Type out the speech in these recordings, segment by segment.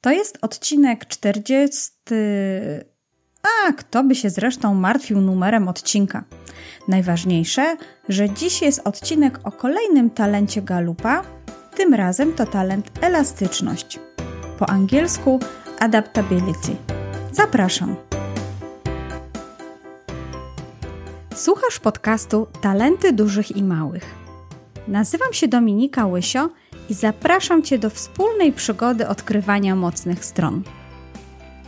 To jest odcinek 40. A kto by się zresztą martwił numerem odcinka? Najważniejsze, że dziś jest odcinek o kolejnym talencie Galupa. Tym razem to talent elastyczność. Po angielsku adaptability. Zapraszam. Słuchasz podcastu Talenty dużych i małych. Nazywam się Dominika Łysio i zapraszam Cię do wspólnej przygody odkrywania mocnych stron.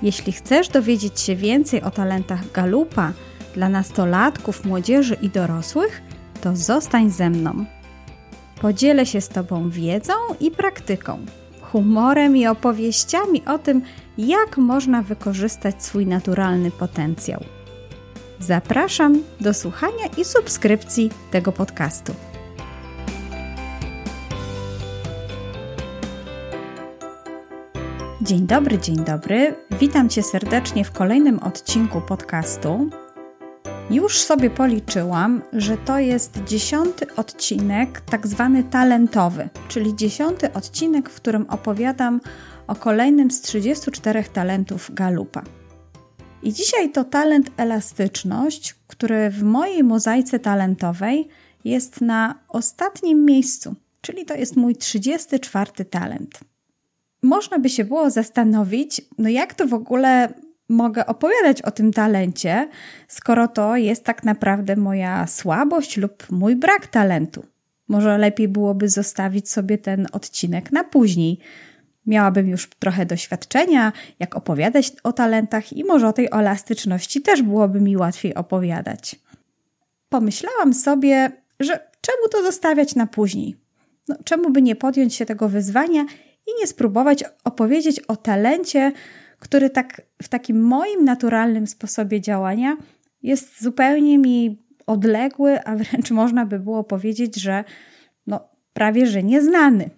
Jeśli chcesz dowiedzieć się więcej o talentach Galupa dla nastolatków, młodzieży i dorosłych, to zostań ze mną. Podzielę się z Tobą wiedzą i praktyką, humorem i opowieściami o tym, jak można wykorzystać swój naturalny potencjał. Zapraszam do słuchania i subskrypcji tego podcastu. Dzień dobry, dzień dobry. Witam Cię serdecznie w kolejnym odcinku podcastu. Już sobie policzyłam, że to jest dziesiąty odcinek, tak zwany talentowy, czyli dziesiąty odcinek, w którym opowiadam o kolejnym z 34 talentów Galupa. I dzisiaj to talent elastyczność, który w mojej mozaice talentowej jest na ostatnim miejscu, czyli to jest mój 34 talent można by się było zastanowić, no jak to w ogóle mogę opowiadać o tym talencie, skoro to jest tak naprawdę moja słabość lub mój brak talentu. Może lepiej byłoby zostawić sobie ten odcinek na później. Miałabym już trochę doświadczenia, jak opowiadać o talentach, i może o tej elastyczności też byłoby mi łatwiej opowiadać. Pomyślałam sobie, że czemu to zostawiać na później? No, czemu by nie podjąć się tego wyzwania i nie spróbować opowiedzieć o talencie, który tak w takim moim naturalnym sposobie działania jest zupełnie mi odległy, a wręcz można by było powiedzieć, że no, prawie że nieznany.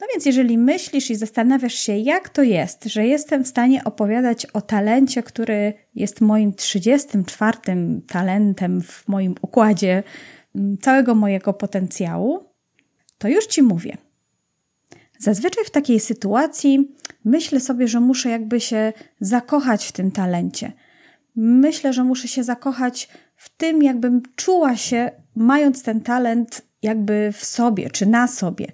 No więc, jeżeli myślisz i zastanawiasz się, jak to jest, że jestem w stanie opowiadać o talencie, który jest moim 34 talentem w moim układzie mm, całego mojego potencjału, to już ci mówię. Zazwyczaj w takiej sytuacji myślę sobie, że muszę jakby się zakochać w tym talencie. Myślę, że muszę się zakochać w tym, jakbym czuła się, mając ten talent jakby w sobie czy na sobie.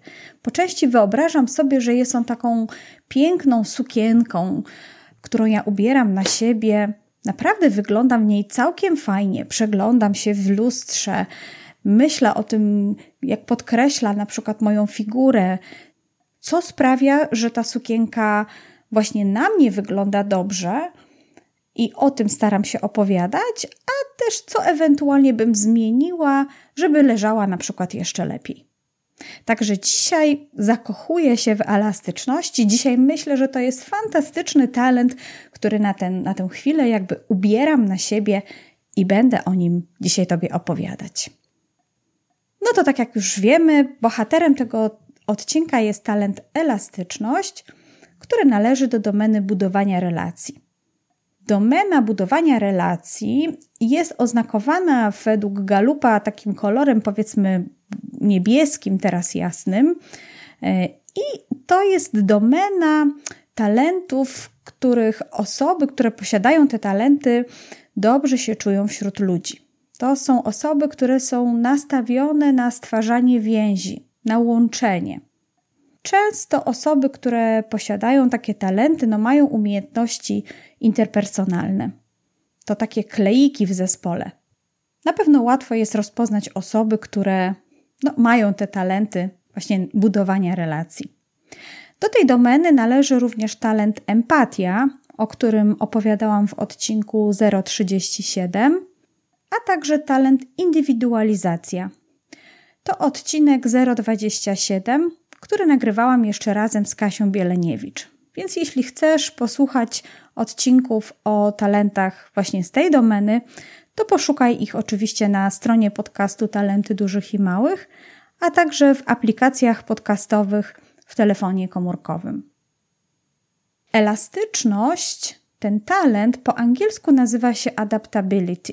Po części wyobrażam sobie, że jest on taką piękną sukienką, którą ja ubieram na siebie. Naprawdę wyglądam w niej całkiem fajnie, przeglądam się w lustrze, myślę o tym, jak podkreśla na przykład moją figurę, co sprawia, że ta sukienka właśnie na mnie wygląda dobrze i o tym staram się opowiadać, a też co ewentualnie bym zmieniła, żeby leżała na przykład jeszcze lepiej. Także dzisiaj zakochuję się w elastyczności. Dzisiaj myślę, że to jest fantastyczny talent, który na, ten, na tę chwilę jakby ubieram na siebie i będę o nim dzisiaj Tobie opowiadać. No to tak jak już wiemy, bohaterem tego odcinka jest talent elastyczność, który należy do domeny budowania relacji. Domena budowania relacji jest oznakowana według Galupa takim kolorem, powiedzmy niebieskim, teraz jasnym, i to jest domena talentów, których osoby, które posiadają te talenty, dobrze się czują wśród ludzi. To są osoby, które są nastawione na stwarzanie więzi, na łączenie. Często osoby, które posiadają takie talenty, no mają umiejętności interpersonalne. To takie kleiki w zespole. Na pewno łatwo jest rozpoznać osoby, które no, mają te talenty właśnie budowania relacji. Do tej domeny należy również talent empatia, o którym opowiadałam w odcinku 037, a także talent indywidualizacja, to odcinek 027, który nagrywałam jeszcze razem z Kasią Bieleniewicz. Więc jeśli chcesz posłuchać odcinków o talentach właśnie z tej domeny, to poszukaj ich oczywiście na stronie podcastu Talenty Dużych i Małych, a także w aplikacjach podcastowych w telefonie komórkowym. Elastyczność, ten talent po angielsku nazywa się adaptability.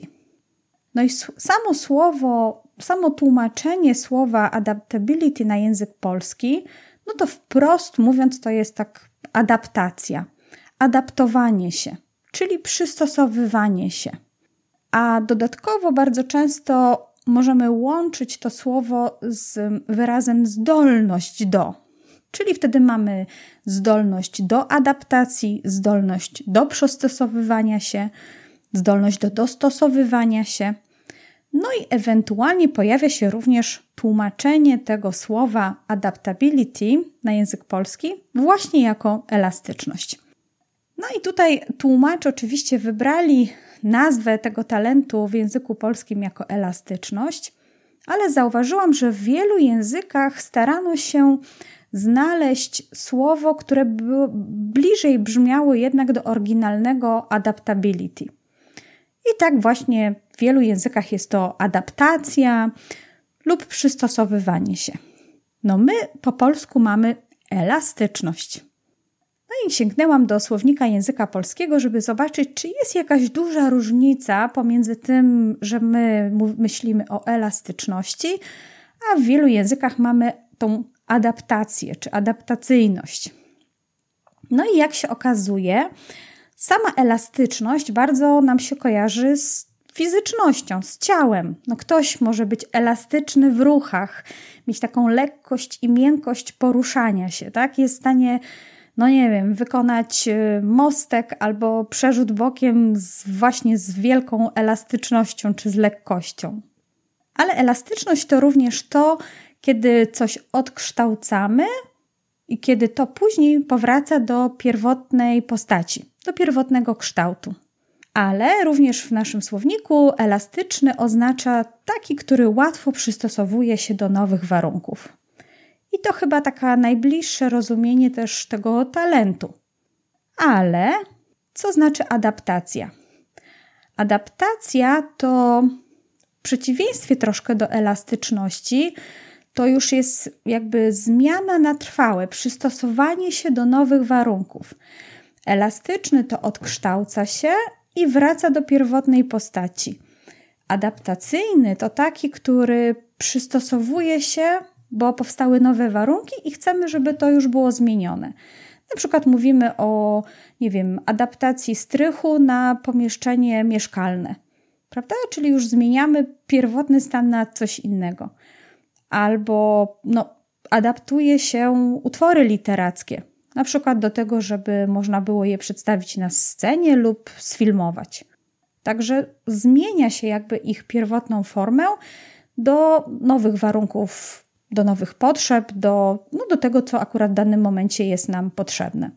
No i samo słowo samo tłumaczenie słowa adaptability na język polski no to wprost mówiąc, to jest tak adaptacja, adaptowanie się, czyli przystosowywanie się. A dodatkowo bardzo często możemy łączyć to słowo z wyrazem zdolność do. Czyli wtedy mamy zdolność do adaptacji, zdolność do przystosowywania się, zdolność do dostosowywania się. No i ewentualnie pojawia się również tłumaczenie tego słowa adaptability na język polski właśnie jako elastyczność. No i tutaj tłumacze oczywiście wybrali nazwę tego talentu w języku polskim jako elastyczność, ale zauważyłam, że w wielu językach starano się znaleźć słowo, które bliżej brzmiało jednak do oryginalnego adaptability. I tak właśnie w wielu językach jest to adaptacja lub przystosowywanie się. No my po polsku mamy elastyczność. No i sięgnęłam do słownika języka polskiego, żeby zobaczyć, czy jest jakaś duża różnica pomiędzy tym, że my myślimy o elastyczności, a w wielu językach mamy tą adaptację czy adaptacyjność. No i jak się okazuje, sama elastyczność bardzo nam się kojarzy z fizycznością, z ciałem. No ktoś może być elastyczny w ruchach, mieć taką lekkość i miękkość poruszania się, tak? Jest w stanie no nie wiem, wykonać y, mostek albo przerzut bokiem z, właśnie z wielką elastycznością czy z lekkością. Ale elastyczność to również to, kiedy coś odkształcamy i kiedy to później powraca do pierwotnej postaci, do pierwotnego kształtu. Ale również w naszym słowniku elastyczny oznacza taki, który łatwo przystosowuje się do nowych warunków. I to chyba taka najbliższe rozumienie też tego talentu. Ale co znaczy adaptacja? Adaptacja to w przeciwieństwie troszkę do elastyczności, to już jest jakby zmiana na trwałe, przystosowanie się do nowych warunków. Elastyczny to odkształca się i wraca do pierwotnej postaci. Adaptacyjny to taki, który przystosowuje się bo powstały nowe warunki i chcemy, żeby to już było zmienione. Na przykład mówimy o, nie wiem, adaptacji strychu na pomieszczenie mieszkalne, prawda? Czyli już zmieniamy pierwotny stan na coś innego. Albo no, adaptuje się utwory literackie, na przykład do tego, żeby można było je przedstawić na scenie lub sfilmować. Także zmienia się jakby ich pierwotną formę do nowych warunków do nowych potrzeb, do, no do tego, co akurat w danym momencie jest nam potrzebne.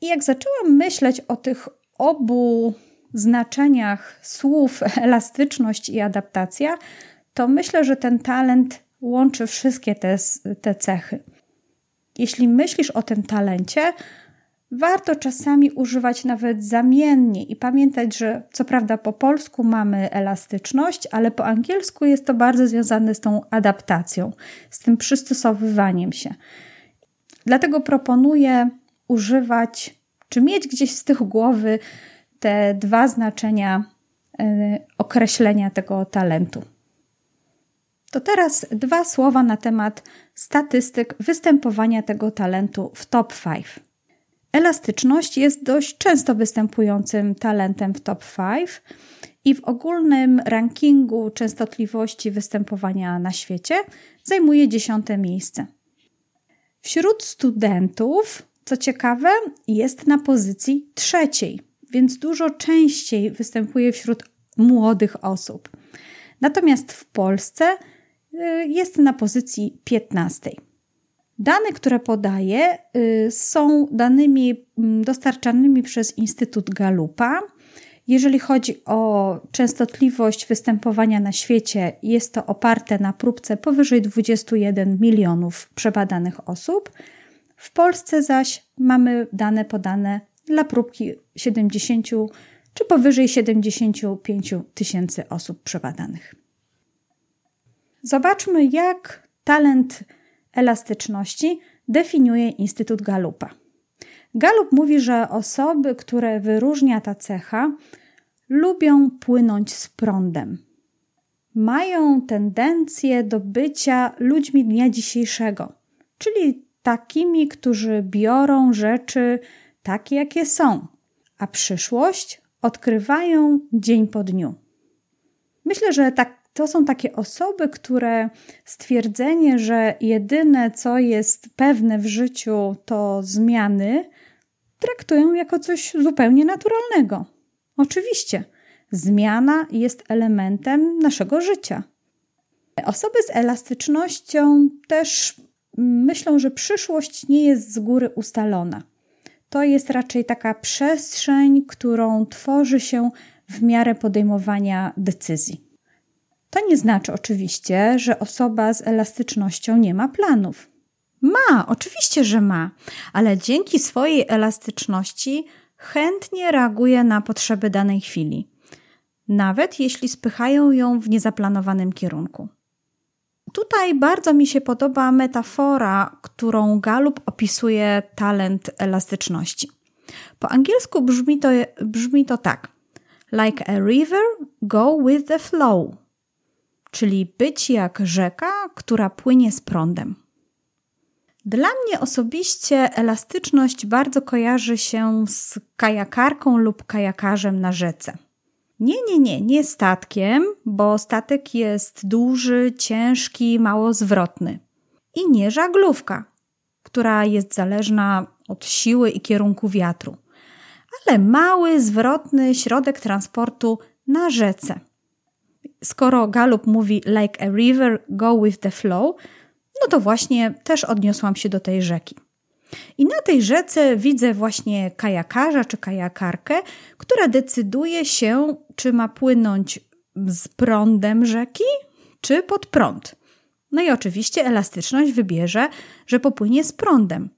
I jak zaczęłam myśleć o tych obu znaczeniach słów elastyczność i adaptacja, to myślę, że ten talent łączy wszystkie te, te cechy. Jeśli myślisz o tym talencie, Warto czasami używać nawet zamiennie i pamiętać, że co prawda po polsku mamy elastyczność, ale po angielsku jest to bardzo związane z tą adaptacją, z tym przystosowywaniem się. Dlatego proponuję używać, czy mieć gdzieś z tych głowy te dwa znaczenia e, określenia tego talentu. To teraz dwa słowa na temat statystyk występowania tego talentu w top 5. Elastyczność jest dość często występującym talentem w top 5 i w ogólnym rankingu częstotliwości występowania na świecie zajmuje dziesiąte miejsce. Wśród studentów, co ciekawe, jest na pozycji trzeciej, więc dużo częściej występuje wśród młodych osób. Natomiast w Polsce jest na pozycji piętnastej. Dane, które podaję, y, są danymi mm, dostarczanymi przez Instytut Galupa. Jeżeli chodzi o częstotliwość występowania na świecie, jest to oparte na próbce powyżej 21 milionów przebadanych osób. W Polsce zaś mamy dane podane dla próbki 70 czy powyżej 75 tysięcy osób przebadanych. Zobaczmy, jak talent elastyczności definiuje Instytut Galupa. Galup mówi, że osoby, które wyróżnia ta cecha, lubią płynąć z prądem. Mają tendencję do bycia ludźmi dnia dzisiejszego, czyli takimi, którzy biorą rzeczy takie, jakie są, a przyszłość odkrywają dzień po dniu. Myślę, że tak, to są takie osoby, które stwierdzenie, że jedyne, co jest pewne w życiu, to zmiany, traktują jako coś zupełnie naturalnego. Oczywiście, zmiana jest elementem naszego życia. Osoby z elastycznością też myślą, że przyszłość nie jest z góry ustalona. To jest raczej taka przestrzeń, którą tworzy się w miarę podejmowania decyzji. To nie znaczy oczywiście, że osoba z elastycznością nie ma planów. Ma, oczywiście, że ma, ale dzięki swojej elastyczności chętnie reaguje na potrzeby danej chwili, nawet jeśli spychają ją w niezaplanowanym kierunku. Tutaj bardzo mi się podoba metafora, którą Galup opisuje talent elastyczności. Po angielsku brzmi to, brzmi to tak: Like a river, go with the flow. Czyli być jak rzeka, która płynie z prądem. Dla mnie osobiście elastyczność bardzo kojarzy się z kajakarką lub kajakarzem na rzece. Nie, nie, nie, nie statkiem, bo statek jest duży, ciężki, mało zwrotny. I nie żaglówka, która jest zależna od siły i kierunku wiatru, ale mały, zwrotny środek transportu na rzece. Skoro Galup mówi like a river, go with the flow, no to właśnie też odniosłam się do tej rzeki. I na tej rzece widzę właśnie kajakarza czy kajakarkę, która decyduje się, czy ma płynąć z prądem rzeki, czy pod prąd. No i oczywiście elastyczność wybierze, że popłynie z prądem.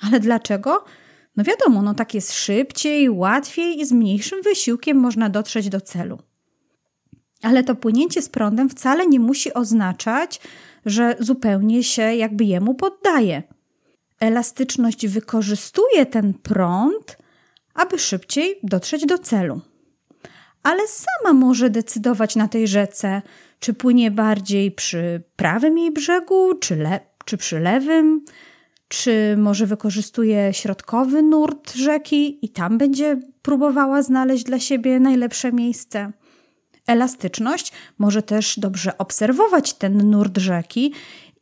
Ale dlaczego? No wiadomo, no tak jest szybciej, łatwiej i z mniejszym wysiłkiem można dotrzeć do celu. Ale to płynięcie z prądem wcale nie musi oznaczać, że zupełnie się jakby jemu poddaje elastyczność wykorzystuje ten prąd, aby szybciej dotrzeć do celu. Ale sama może decydować na tej rzece, czy płynie bardziej przy prawym jej brzegu, czy, le- czy przy lewym, czy może wykorzystuje środkowy nurt rzeki i tam będzie próbowała znaleźć dla siebie najlepsze miejsce. Elastyczność może też dobrze obserwować ten nurt rzeki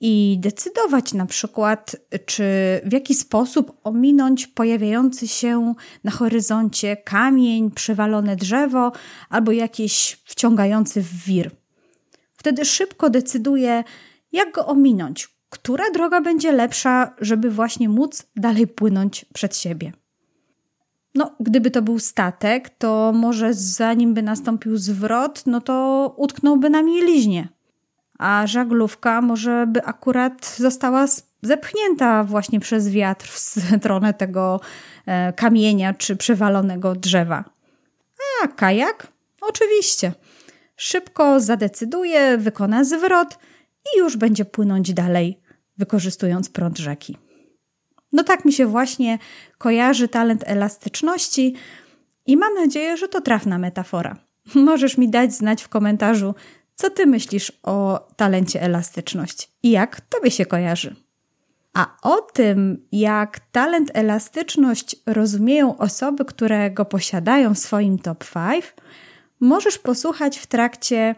i decydować na przykład, czy w jaki sposób ominąć pojawiający się na horyzoncie kamień, przewalone drzewo albo jakiś wciągający w wir. Wtedy szybko decyduje, jak go ominąć, która droga będzie lepsza, żeby właśnie móc dalej płynąć przed siebie. No, gdyby to był statek, to może zanim by nastąpił zwrot, no to utknąłby na mieliźnie a żaglówka może by akurat została zepchnięta właśnie przez wiatr w stronę tego e, kamienia czy przewalonego drzewa. A kajak? Oczywiście. Szybko zadecyduje, wykona zwrot i już będzie płynąć dalej, wykorzystując prąd rzeki. No tak mi się właśnie kojarzy talent elastyczności i mam nadzieję, że to trafna metafora. Możesz mi dać znać w komentarzu, co ty myślisz o talencie elastyczność i jak tobie się kojarzy? A o tym, jak talent elastyczność rozumieją osoby, które go posiadają w swoim top 5, możesz posłuchać w trakcie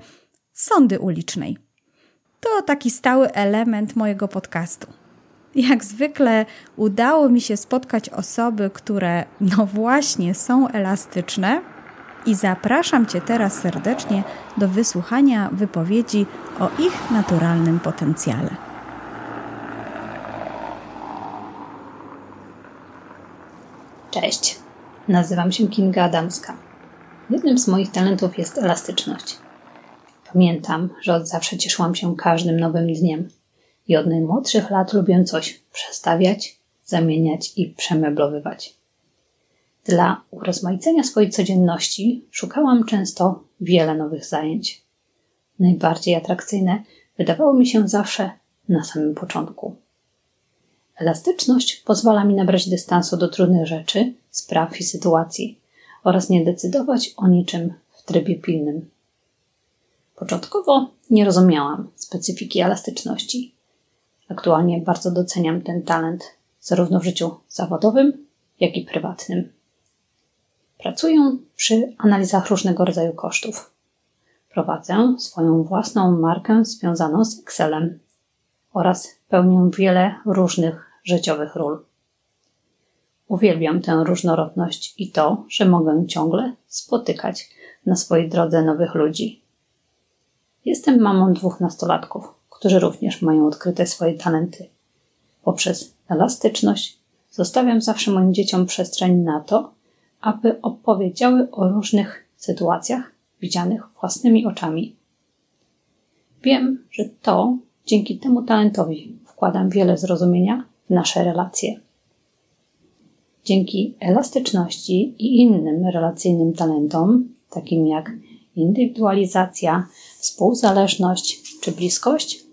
sondy ulicznej. To taki stały element mojego podcastu. Jak zwykle udało mi się spotkać osoby, które no właśnie są elastyczne i zapraszam Cię teraz serdecznie do wysłuchania wypowiedzi o ich naturalnym potencjale. Cześć, nazywam się Kinga Adamska. Jednym z moich talentów jest elastyczność. Pamiętam, że od zawsze cieszyłam się każdym nowym dniem i od najmłodszych lat lubię coś przestawiać, zamieniać i przemeblowywać. Dla urozmaicenia swojej codzienności szukałam często wiele nowych zajęć. Najbardziej atrakcyjne wydawało mi się zawsze na samym początku. Elastyczność pozwala mi nabrać dystansu do trudnych rzeczy, spraw i sytuacji oraz nie decydować o niczym w trybie pilnym. Początkowo nie rozumiałam specyfiki elastyczności, Aktualnie bardzo doceniam ten talent, zarówno w życiu zawodowym, jak i prywatnym. Pracuję przy analizach różnego rodzaju kosztów. Prowadzę swoją własną markę związaną z Excelem oraz pełnię wiele różnych życiowych ról. Uwielbiam tę różnorodność i to, że mogę ciągle spotykać na swojej drodze nowych ludzi. Jestem mamą dwóch nastolatków, którzy również mają odkryte swoje talenty. Poprzez elastyczność zostawiam zawsze moim dzieciom przestrzeń na to, aby opowiedziały o różnych sytuacjach widzianych własnymi oczami. Wiem, że to dzięki temu talentowi wkładam wiele zrozumienia w nasze relacje. Dzięki elastyczności i innym relacyjnym talentom, takim jak indywidualizacja, współzależność czy bliskość,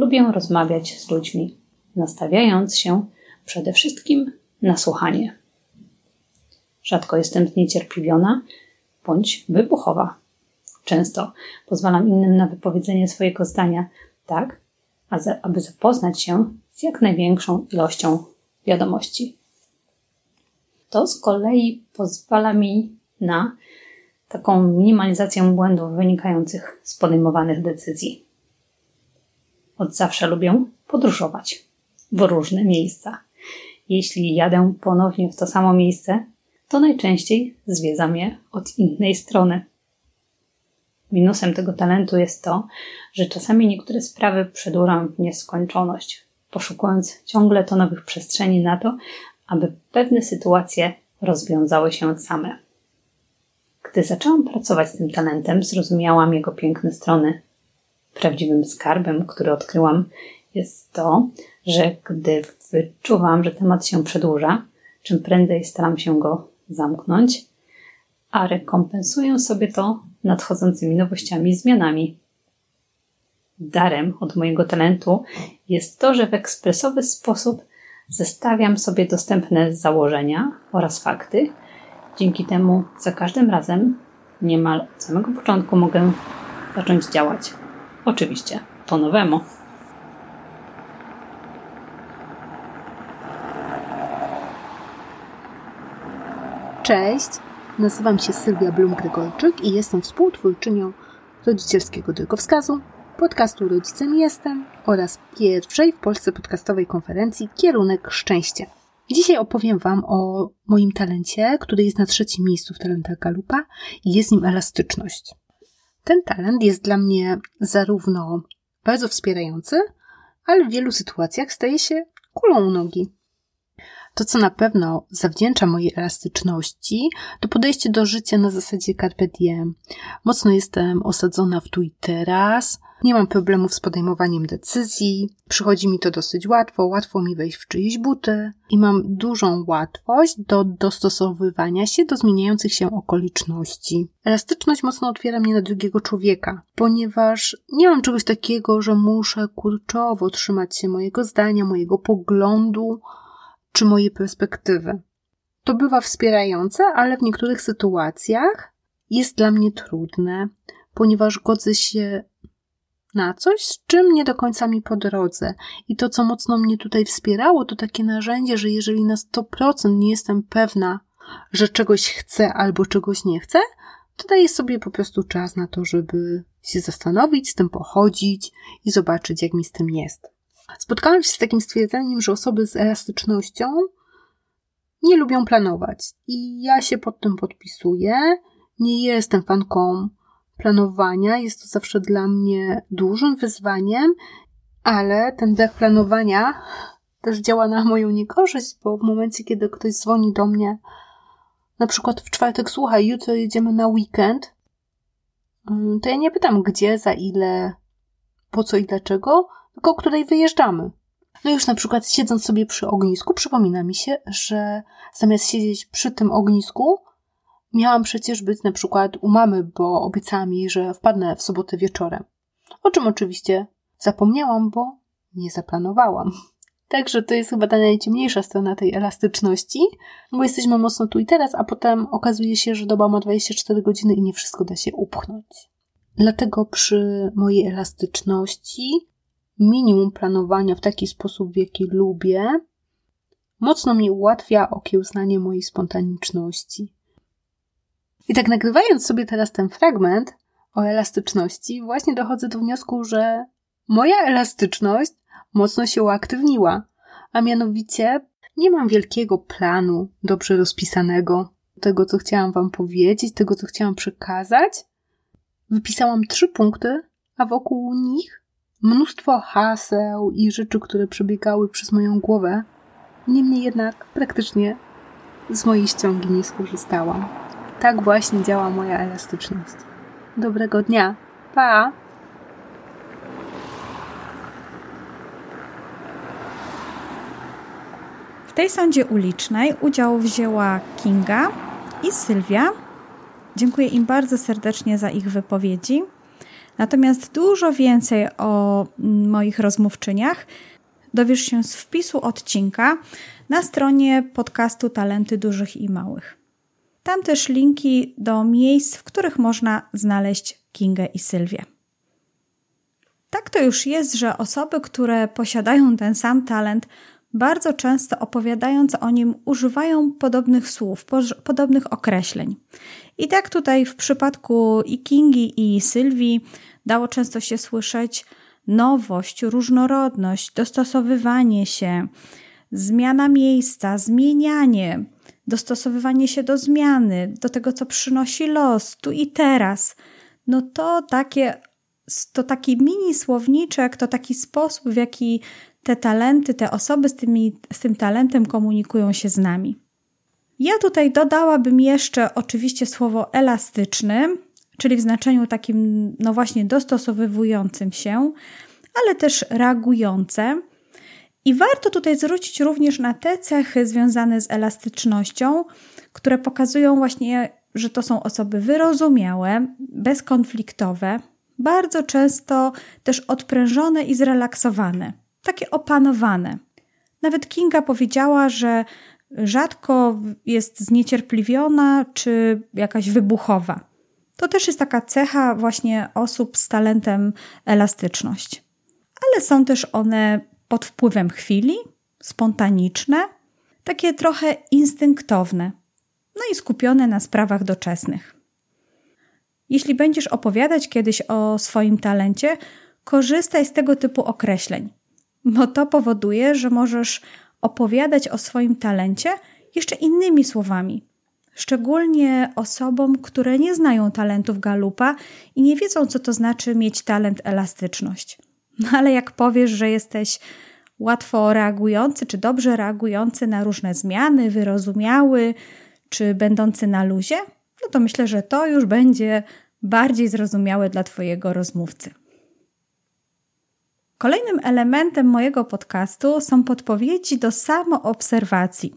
lubię rozmawiać z ludźmi, nastawiając się przede wszystkim na słuchanie. Rzadko jestem zniecierpliwiona bądź wybuchowa. Często pozwalam innym na wypowiedzenie swojego zdania, tak, aby zapoznać się z jak największą ilością wiadomości. To z kolei pozwala mi na taką minimalizację błędów wynikających z podejmowanych decyzji. Od zawsze lubię podróżować w różne miejsca. Jeśli jadę ponownie w to samo miejsce, to najczęściej zwiedza mnie od innej strony. Minusem tego talentu jest to, że czasami niektóre sprawy przedłużam w nieskończoność, poszukując ciągle to nowych przestrzeni na to, aby pewne sytuacje rozwiązały się same. Gdy zaczęłam pracować z tym talentem, zrozumiałam jego piękne strony. Prawdziwym skarbem, który odkryłam, jest to, że gdy wyczuwam, że temat się przedłuża, czym prędzej staram się go zamknąć, a rekompensuję sobie to nadchodzącymi nowościami i zmianami. Darem od mojego talentu jest to, że w ekspresowy sposób zestawiam sobie dostępne założenia oraz fakty. Dzięki temu za każdym razem, niemal od samego początku, mogę zacząć działać. Oczywiście po nowemu. Cześć, nazywam się Sylwia Blum-Gregorczyk i jestem współtwórczynią rodzicielskiego drogowskazu, podcastu Rodzicem Jestem oraz pierwszej w Polsce podcastowej konferencji Kierunek Szczęście. Dzisiaj opowiem Wam o moim talencie, który jest na trzecim miejscu w talentach Galupa i jest nim elastyczność. Ten talent jest dla mnie zarówno bardzo wspierający, ale w wielu sytuacjach staje się kulą u nogi. To, co na pewno zawdzięcza mojej elastyczności, to podejście do życia na zasadzie carpe diem. Mocno jestem osadzona w tu i teraz, nie mam problemów z podejmowaniem decyzji, przychodzi mi to dosyć łatwo, łatwo mi wejść w czyjeś buty i mam dużą łatwość do dostosowywania się do zmieniających się okoliczności. Elastyczność mocno otwiera mnie na drugiego człowieka, ponieważ nie mam czegoś takiego, że muszę kurczowo trzymać się mojego zdania, mojego poglądu, czy mojej perspektywy. To bywa wspierające, ale w niektórych sytuacjach jest dla mnie trudne, ponieważ godzę się na coś, z czym nie do końca mi po drodze. I to, co mocno mnie tutaj wspierało, to takie narzędzie, że jeżeli na 100% nie jestem pewna, że czegoś chcę albo czegoś nie chcę, to daję sobie po prostu czas na to, żeby się zastanowić, z tym pochodzić i zobaczyć, jak mi z tym jest. Spotkałam się z takim stwierdzeniem, że osoby z elastycznością nie lubią planować. I ja się pod tym podpisuję. Nie jestem fanką planowania. Jest to zawsze dla mnie dużym wyzwaniem, ale ten brak planowania też działa na moją niekorzyść, bo w momencie, kiedy ktoś dzwoni do mnie, na przykład w czwartek, słuchaj, jutro jedziemy na weekend, mm, to ja nie pytam gdzie, za ile, po co i dlaczego, tylko o której wyjeżdżamy. No już na przykład siedząc sobie przy ognisku, przypomina mi się, że zamiast siedzieć przy tym ognisku, miałam przecież być na przykład u mamy, bo obiecała mi, że wpadnę w sobotę wieczorem. O czym oczywiście zapomniałam, bo nie zaplanowałam. Także to jest chyba ta najciemniejsza strona tej elastyczności, bo jesteśmy mocno tu i teraz, a potem okazuje się, że doba ma 24 godziny i nie wszystko da się upchnąć. Dlatego przy mojej elastyczności minimum planowania w taki sposób, w jaki lubię, mocno mi ułatwia okiełznanie mojej spontaniczności. I tak nagrywając sobie teraz ten fragment o elastyczności, właśnie dochodzę do wniosku, że moja elastyczność mocno się uaktywniła, a mianowicie nie mam wielkiego planu dobrze rozpisanego tego, co chciałam Wam powiedzieć, tego, co chciałam przekazać. Wypisałam trzy punkty, a wokół nich mnóstwo haseł i rzeczy, które przebiegały przez moją głowę. Niemniej jednak praktycznie z mojej ściągi nie skorzystałam. Tak właśnie działa moja elastyczność. Dobrego dnia. Pa! W tej sądzie ulicznej udział wzięła Kinga i Sylwia. Dziękuję im bardzo serdecznie za ich wypowiedzi. Natomiast dużo więcej o moich rozmówczyniach dowiesz się z wpisu odcinka na stronie podcastu Talenty Dużych i Małych. Tam też linki do miejsc, w których można znaleźć Kingę i Sylwię. Tak to już jest, że osoby, które posiadają ten sam talent, bardzo często opowiadając o nim, używają podobnych słów, podobnych określeń. I tak tutaj w przypadku i Kingi, i Sylwii dało często się słyszeć nowość, różnorodność, dostosowywanie się, zmiana miejsca, zmienianie, dostosowywanie się do zmiany, do tego, co przynosi los, tu i teraz. No to takie, to taki mini słowniczek, to taki sposób, w jaki te talenty, te osoby z, tymi, z tym talentem komunikują się z nami. Ja tutaj dodałabym jeszcze oczywiście słowo elastyczny, czyli w znaczeniu takim, no właśnie, dostosowywującym się, ale też reagujące. I warto tutaj zwrócić również na te cechy związane z elastycznością, które pokazują właśnie, że to są osoby wyrozumiałe, bezkonfliktowe, bardzo często też odprężone i zrelaksowane, takie opanowane. Nawet Kinga powiedziała, że rzadko jest zniecierpliwiona czy jakaś wybuchowa. To też jest taka cecha właśnie osób z talentem elastyczność. Ale są też one pod wpływem chwili, spontaniczne, takie trochę instynktowne, no i skupione na sprawach doczesnych. Jeśli będziesz opowiadać kiedyś o swoim talencie, korzystaj z tego typu określeń, bo to powoduje, że możesz opowiadać o swoim talencie jeszcze innymi słowami. Szczególnie osobom, które nie znają talentów galupa i nie wiedzą, co to znaczy mieć talent elastyczność. No ale jak powiesz, że jesteś łatwo reagujący, czy dobrze reagujący na różne zmiany, wyrozumiały, czy będący na luzie, no to myślę, że to już będzie bardziej zrozumiałe dla Twojego rozmówcy. Kolejnym elementem mojego podcastu są podpowiedzi do samoobserwacji.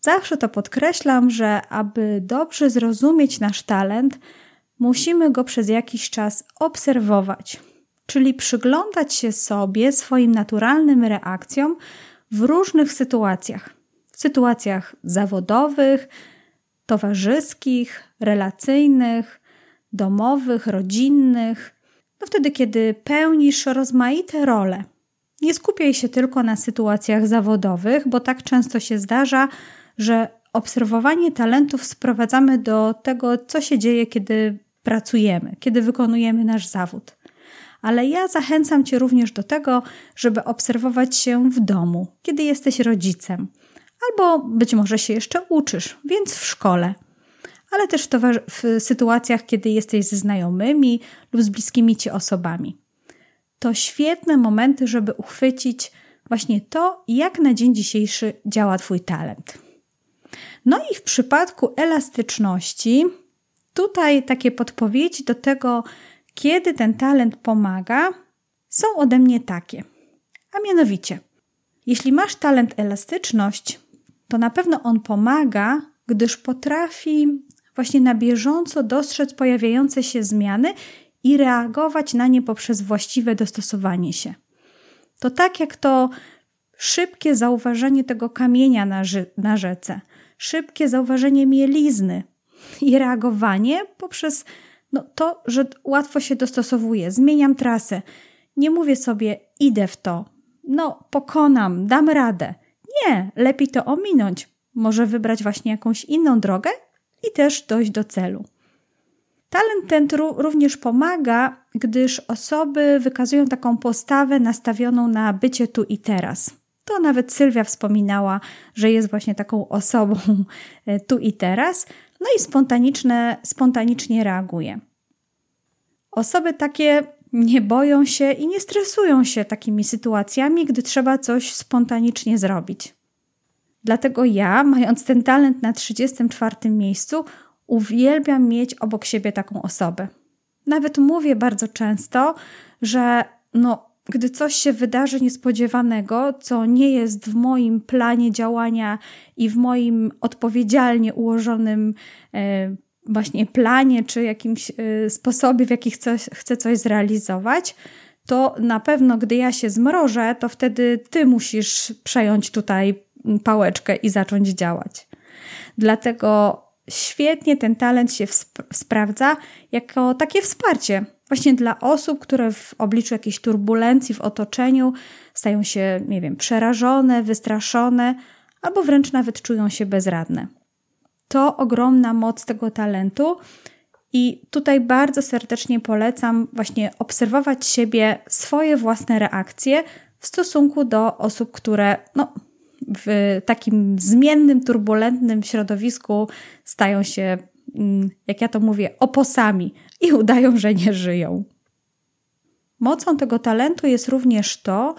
Zawsze to podkreślam, że aby dobrze zrozumieć nasz talent, musimy go przez jakiś czas obserwować, czyli przyglądać się sobie, swoim naturalnym reakcjom w różnych sytuacjach. W sytuacjach zawodowych, towarzyskich, relacyjnych, domowych, rodzinnych. No wtedy, kiedy pełnisz rozmaite role. Nie skupiaj się tylko na sytuacjach zawodowych, bo tak często się zdarza, że obserwowanie talentów sprowadzamy do tego, co się dzieje, kiedy pracujemy, kiedy wykonujemy nasz zawód. Ale ja zachęcam Cię również do tego, żeby obserwować się w domu, kiedy jesteś rodzicem, albo być może się jeszcze uczysz, więc w szkole, ale też w, w sytuacjach, kiedy jesteś ze znajomymi lub z bliskimi Ci osobami. To świetne momenty, żeby uchwycić właśnie to, jak na dzień dzisiejszy działa Twój talent. No i w przypadku elastyczności, tutaj takie podpowiedzi do tego, kiedy ten talent pomaga, są ode mnie takie. A mianowicie, jeśli masz talent elastyczność, to na pewno on pomaga, gdyż potrafi właśnie na bieżąco dostrzec pojawiające się zmiany i reagować na nie poprzez właściwe dostosowanie się. To tak jak to szybkie zauważenie tego kamienia na, na rzece, szybkie zauważenie mielizny i reagowanie poprzez no, to, że łatwo się dostosowuje, zmieniam trasę, Nie mówię sobie, idę w to, no pokonam, dam radę. Nie, lepiej to ominąć. Może wybrać właśnie jakąś inną drogę i też dojść do celu. Talent ten również pomaga, gdyż osoby wykazują taką postawę nastawioną na bycie tu i teraz. To nawet Sylwia wspominała, że jest właśnie taką osobą e, tu i teraz, no i spontaniczne, spontanicznie reaguje. Osoby takie nie boją się i nie stresują się takimi sytuacjami, gdy trzeba coś spontanicznie zrobić. Dlatego ja, mając ten talent na 34 miejscu, uwielbiam mieć obok siebie taką osobę. Nawet mówię bardzo często, że no, gdy coś się wydarzy niespodziewanego, co nie jest w moim planie działania i w moim odpowiedzialnie ułożonym e, właśnie planie czy jakimś e, sposobie, w jaki chcę, chcę coś zrealizować, to na pewno, gdy ja się zmrożę, to wtedy ty musisz przejąć tutaj pałeczkę i zacząć działać. Dlatego świetnie ten talent się sprawdza jako takie wsparcie właśnie dla osób, które w obliczu jakiejś turbulencji w otoczeniu stają się, nie wiem, przerażone, wystraszone albo wręcz nawet czują się bezradne. To ogromna moc tego talentu. I tutaj bardzo serdecznie polecam właśnie obserwować siebie, swoje własne reakcje w stosunku do osób, które no, w takim zmiennym, turbulentnym środowisku stają się, mm, jak ja to mówię, oposami i udają, że nie żyją. Mocą tego talentu jest również to,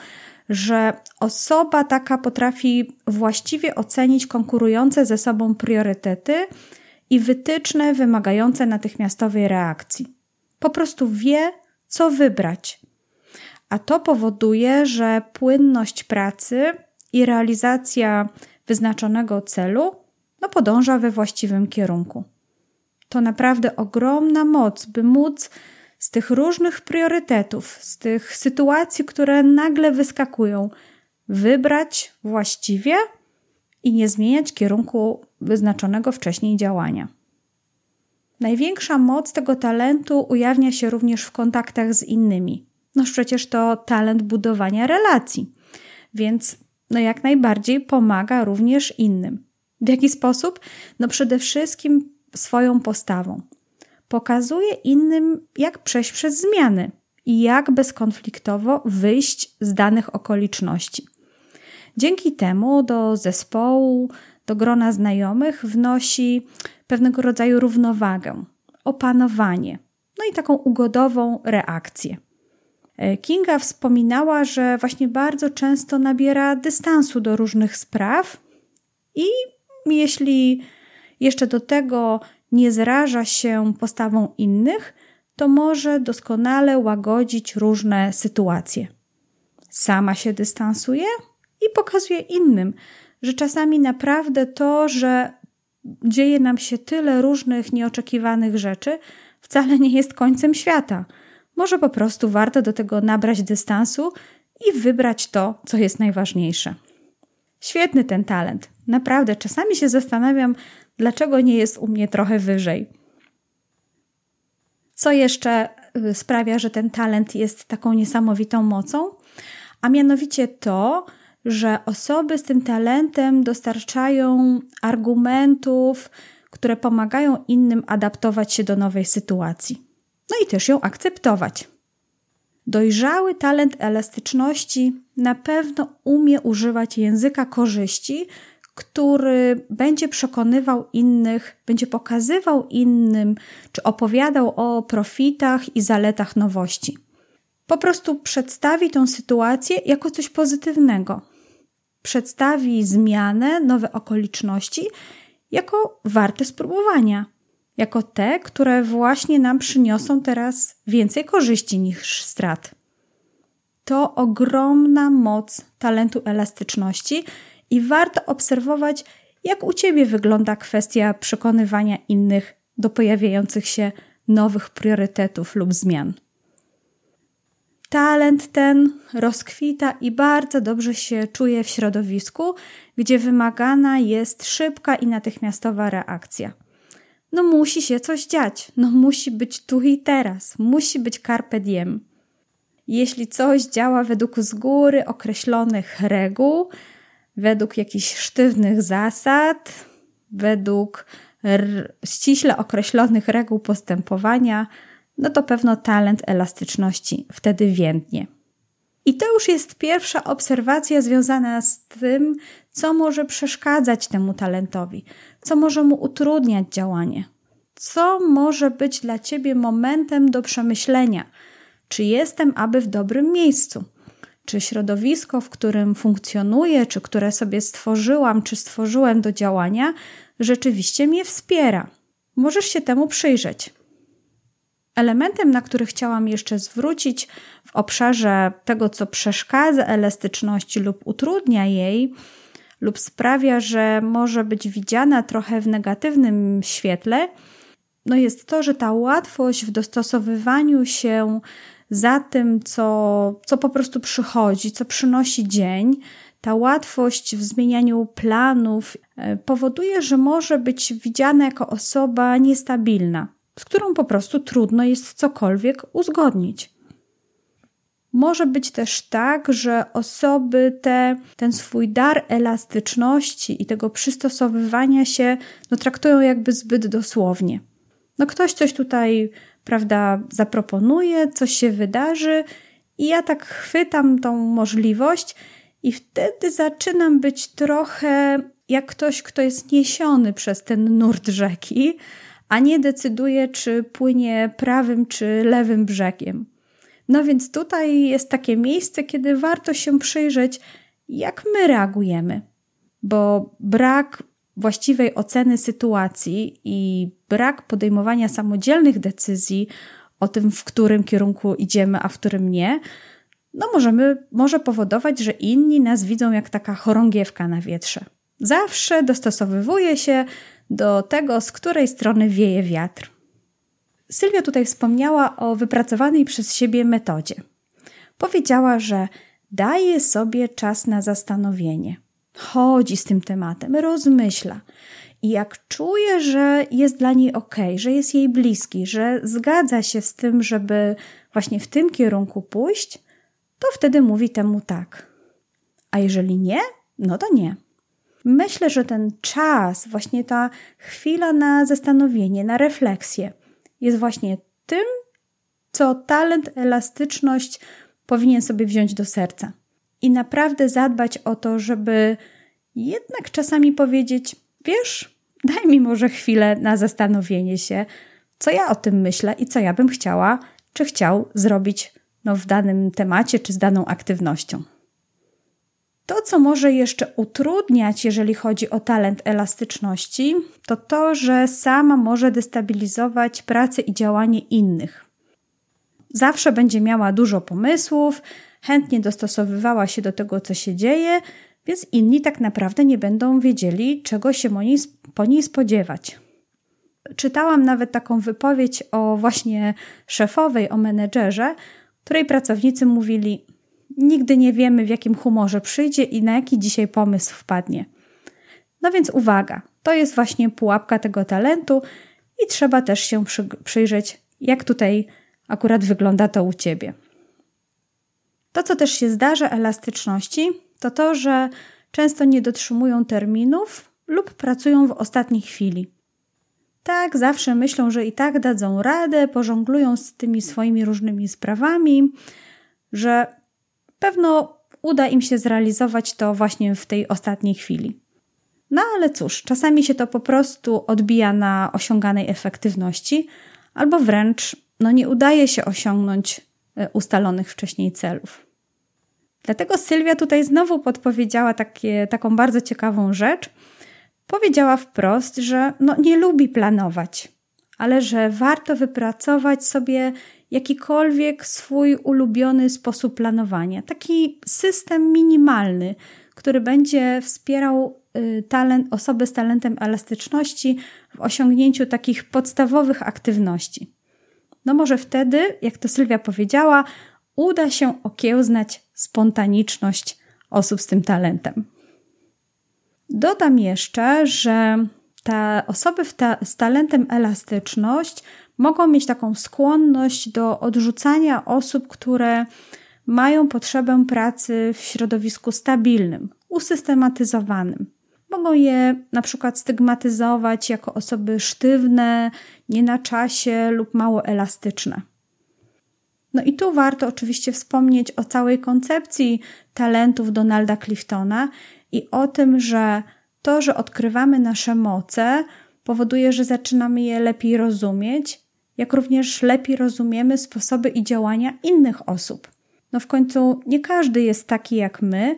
że osoba taka potrafi właściwie ocenić konkurujące ze sobą priorytety i wytyczne wymagające natychmiastowej reakcji. Po prostu wie, co wybrać. A to powoduje, że płynność pracy i realizacja wyznaczonego celu no, podąża we właściwym kierunku. To naprawdę ogromna moc, by móc z tych różnych priorytetów, z tych sytuacji, które nagle wyskakują, wybrać właściwie i nie zmieniać kierunku wyznaczonego wcześniej działania. Największa moc tego talentu ujawnia się również w kontaktach z innymi. No przecież to talent budowania relacji, więc no jak najbardziej pomaga również innym. W jaki sposób? No przede wszystkim swoją postawą. Pokazuje innym, jak przejść przez zmiany i jak bezkonfliktowo wyjść z danych okoliczności. Dzięki temu do zespołu, do grona znajomych wnosi pewnego rodzaju równowagę, opanowanie, no i taką ugodową reakcję. E, Kinga wspominała, że właśnie bardzo często nabiera dystansu do różnych spraw i jeśli jeszcze do tego nie zraża się postawą innych, to może doskonale łagodzić różne sytuacje. Sama się dystansuje i pokazuje innym, że czasami naprawdę to, że dzieje nam się tyle różnych nieoczekiwanych rzeczy, wcale nie jest końcem świata. Może po prostu warto do tego nabrać dystansu i wybrać to, co jest najważniejsze. Świetny ten talent. Naprawdę, czasami się zastanawiam, dlaczego nie jest u mnie trochę wyżej. Co jeszcze y, sprawia, że ten talent jest taką niesamowitą mocą? A mianowicie to, że osoby z tym talentem dostarczają argumentów, które pomagają innym adaptować się do nowej sytuacji. No i też ją akceptować. Dojrzały talent elastyczności na pewno umie używać języka korzyści, który będzie przekonywał innych, będzie pokazywał innym, czy opowiadał o profitach i zaletach nowości. Po prostu przedstawi tą sytuację jako coś pozytywnego. Przedstawi zmianę, nowe okoliczności jako warte spróbowania, jako te, które właśnie nam przyniosą teraz więcej korzyści niż strat. To ogromna moc talentu elastyczności i warto obserwować, jak u Ciebie wygląda kwestia przekonywania innych do pojawiających się nowych priorytetów lub zmian. Talent ten rozkwita i bardzo dobrze się czuje w środowisku, gdzie wymagana jest szybka i natychmiastowa reakcja. No musi się coś dziać, no musi być tu i teraz, musi być carpe diem. jeśli coś działa według z góry określonych reguł, według jakichś sztywnych zasad, według ściśle określonych reguł postępowania, no to pewno talent elastyczności wtedy więdnie. I to już jest pierwsza obserwacja związana z tym, co może przeszkadzać temu talentowi, co może mu utrudniać działanie, co może być dla ciebie momentem do przemyślenia, czy jestem aby w dobrym miejscu, czy środowisko, w którym funkcjonuję, czy które sobie stworzyłam, czy stworzyłem do działania, rzeczywiście mnie wspiera. Możesz się temu przyjrzeć. Elementem, na który chciałam jeszcze zwrócić w obszarze tego, co przeszkadza elastyczności lub utrudnia jej, lub sprawia, że może być widziana trochę w negatywnym świetle, no jest to, że ta łatwość w dostosowywaniu się za tym, co, co po prostu przychodzi, co przynosi dzień, ta łatwość w zmienianiu planów e, powoduje, że może być widziana jako osoba niestabilna, z którą po prostu trudno jest cokolwiek uzgodnić. Może być też tak, że osoby te, ten swój dar elastyczności i tego przystosowywania się no, traktują jakby zbyt dosłownie. No ktoś coś tutaj, prawda, zaproponuje, coś się wydarzy i ja tak chwytam tą możliwość i wtedy zaczynam być trochę jak ktoś, kto jest niesiony przez ten nurt rzeki, a nie decyduje, czy płynie prawym czy lewym brzegiem. No więc tutaj jest takie miejsce, kiedy warto się przyjrzeć, jak my reagujemy, bo brak właściwej oceny sytuacji i brak podejmowania samodzielnych decyzji o tym, w którym kierunku idziemy, a w którym nie, no możemy, może powodować, że inni nas widzą jak taka chorągiewka na wietrze. Zawsze dostosowywuje się do tego, z której strony wieje wiatr. Sylwia tutaj wspomniała o wypracowanej przez siebie metodzie. Powiedziała, że daje sobie czas na zastanowienie. Chodzi z tym tematem, rozmyśla. I jak czuje, że jest dla niej ok, że jest jej bliski, że zgadza się z tym, żeby właśnie w tym kierunku pójść, to wtedy mówi temu tak. A jeżeli nie, no to nie. Myślę, że ten czas, właśnie ta chwila na zastanowienie, na refleksję, jest właśnie tym, co talent, elastyczność powinien sobie wziąć do serca. I naprawdę zadbać o to, żeby jednak czasami powiedzieć: Wiesz, daj mi może chwilę na zastanowienie się, co ja o tym myślę i co ja bym chciała, czy chciał zrobić no, w danym temacie czy z daną aktywnością. To, co może jeszcze utrudniać, jeżeli chodzi o talent elastyczności, to to, że sama może destabilizować pracę i działanie innych. Zawsze będzie miała dużo pomysłów, chętnie dostosowywała się do tego, co się dzieje, więc inni tak naprawdę nie będą wiedzieli, czego się po niej spodziewać. Czytałam nawet taką wypowiedź o właśnie szefowej, o menedżerze, której pracownicy mówili: Nigdy nie wiemy, w jakim humorze przyjdzie i na jaki dzisiaj pomysł wpadnie. No więc uwaga, to jest właśnie pułapka tego talentu i trzeba też się przy, przyjrzeć, jak tutaj akurat wygląda to u ciebie. To, co też się zdarza elastyczności, to to, że często nie dotrzymują terminów lub pracują w ostatniej chwili. Tak, zawsze myślą, że i tak dadzą radę, pożonglują z tymi swoimi różnymi sprawami, że pewno uda im się zrealizować to właśnie w tej ostatniej chwili. No ale cóż, czasami się to po prostu odbija na osiąganej efektywności, albo wręcz no, nie udaje się osiągnąć e, ustalonych wcześniej celów. Dlatego Sylwia tutaj znowu podpowiedziała takie, taką bardzo ciekawą rzecz. Powiedziała wprost, że no, nie lubi planować, ale że warto wypracować sobie jakikolwiek swój ulubiony sposób planowania. Taki system minimalny, który będzie wspierał y, talent, osoby z talentem elastyczności w osiągnięciu takich podstawowych aktywności. No może wtedy, jak to Sylwia powiedziała, uda się okiełznać spontaniczność osób z tym talentem. Dodam jeszcze, że te osoby ta, z talentem elastyczność mogą mieć taką skłonność do odrzucania osób, które mają potrzebę pracy w środowisku stabilnym, usystematyzowanym. Mogą je na przykład stygmatyzować jako osoby sztywne, nie na czasie lub mało elastyczne. No i tu warto oczywiście wspomnieć o całej koncepcji talentów Donalda Cliftona i o tym, że to, że odkrywamy nasze moce, powoduje, że zaczynamy je lepiej rozumieć, jak również lepiej rozumiemy sposoby i działania innych osób. No w końcu nie każdy jest taki jak my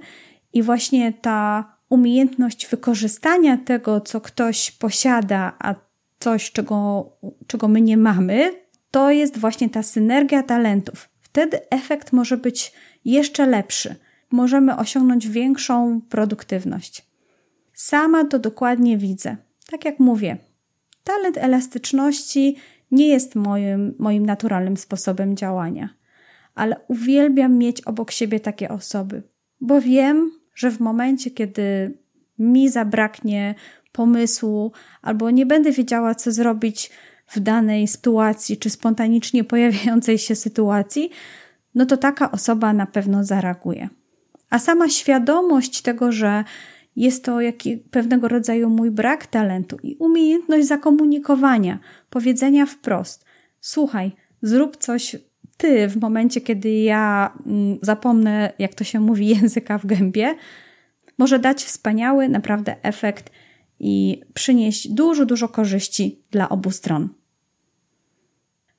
i właśnie ta umiejętność wykorzystania tego, co ktoś posiada, a coś, czego, czego my nie mamy, to jest właśnie ta synergia talentów. Wtedy efekt może być jeszcze lepszy. Możemy osiągnąć większą produktywność. Sama to dokładnie widzę. Tak jak mówię, talent elastyczności nie jest moim, moim naturalnym sposobem działania, ale uwielbiam mieć obok siebie takie osoby, bo wiem, że w momencie, kiedy mi zabraknie pomysłu albo nie będę wiedziała, co zrobić w danej sytuacji, czy spontanicznie pojawiającej się sytuacji, no to taka osoba na pewno zareaguje. A sama świadomość tego, że jest to jaki, pewnego rodzaju mój brak talentu i umiejętność zakomunikowania, powiedzenia wprost: Słuchaj, zrób coś ty w momencie, kiedy ja mm, zapomnę, jak to się mówi, języka w gębie, może dać wspaniały, naprawdę efekt i przynieść dużo, dużo korzyści dla obu stron.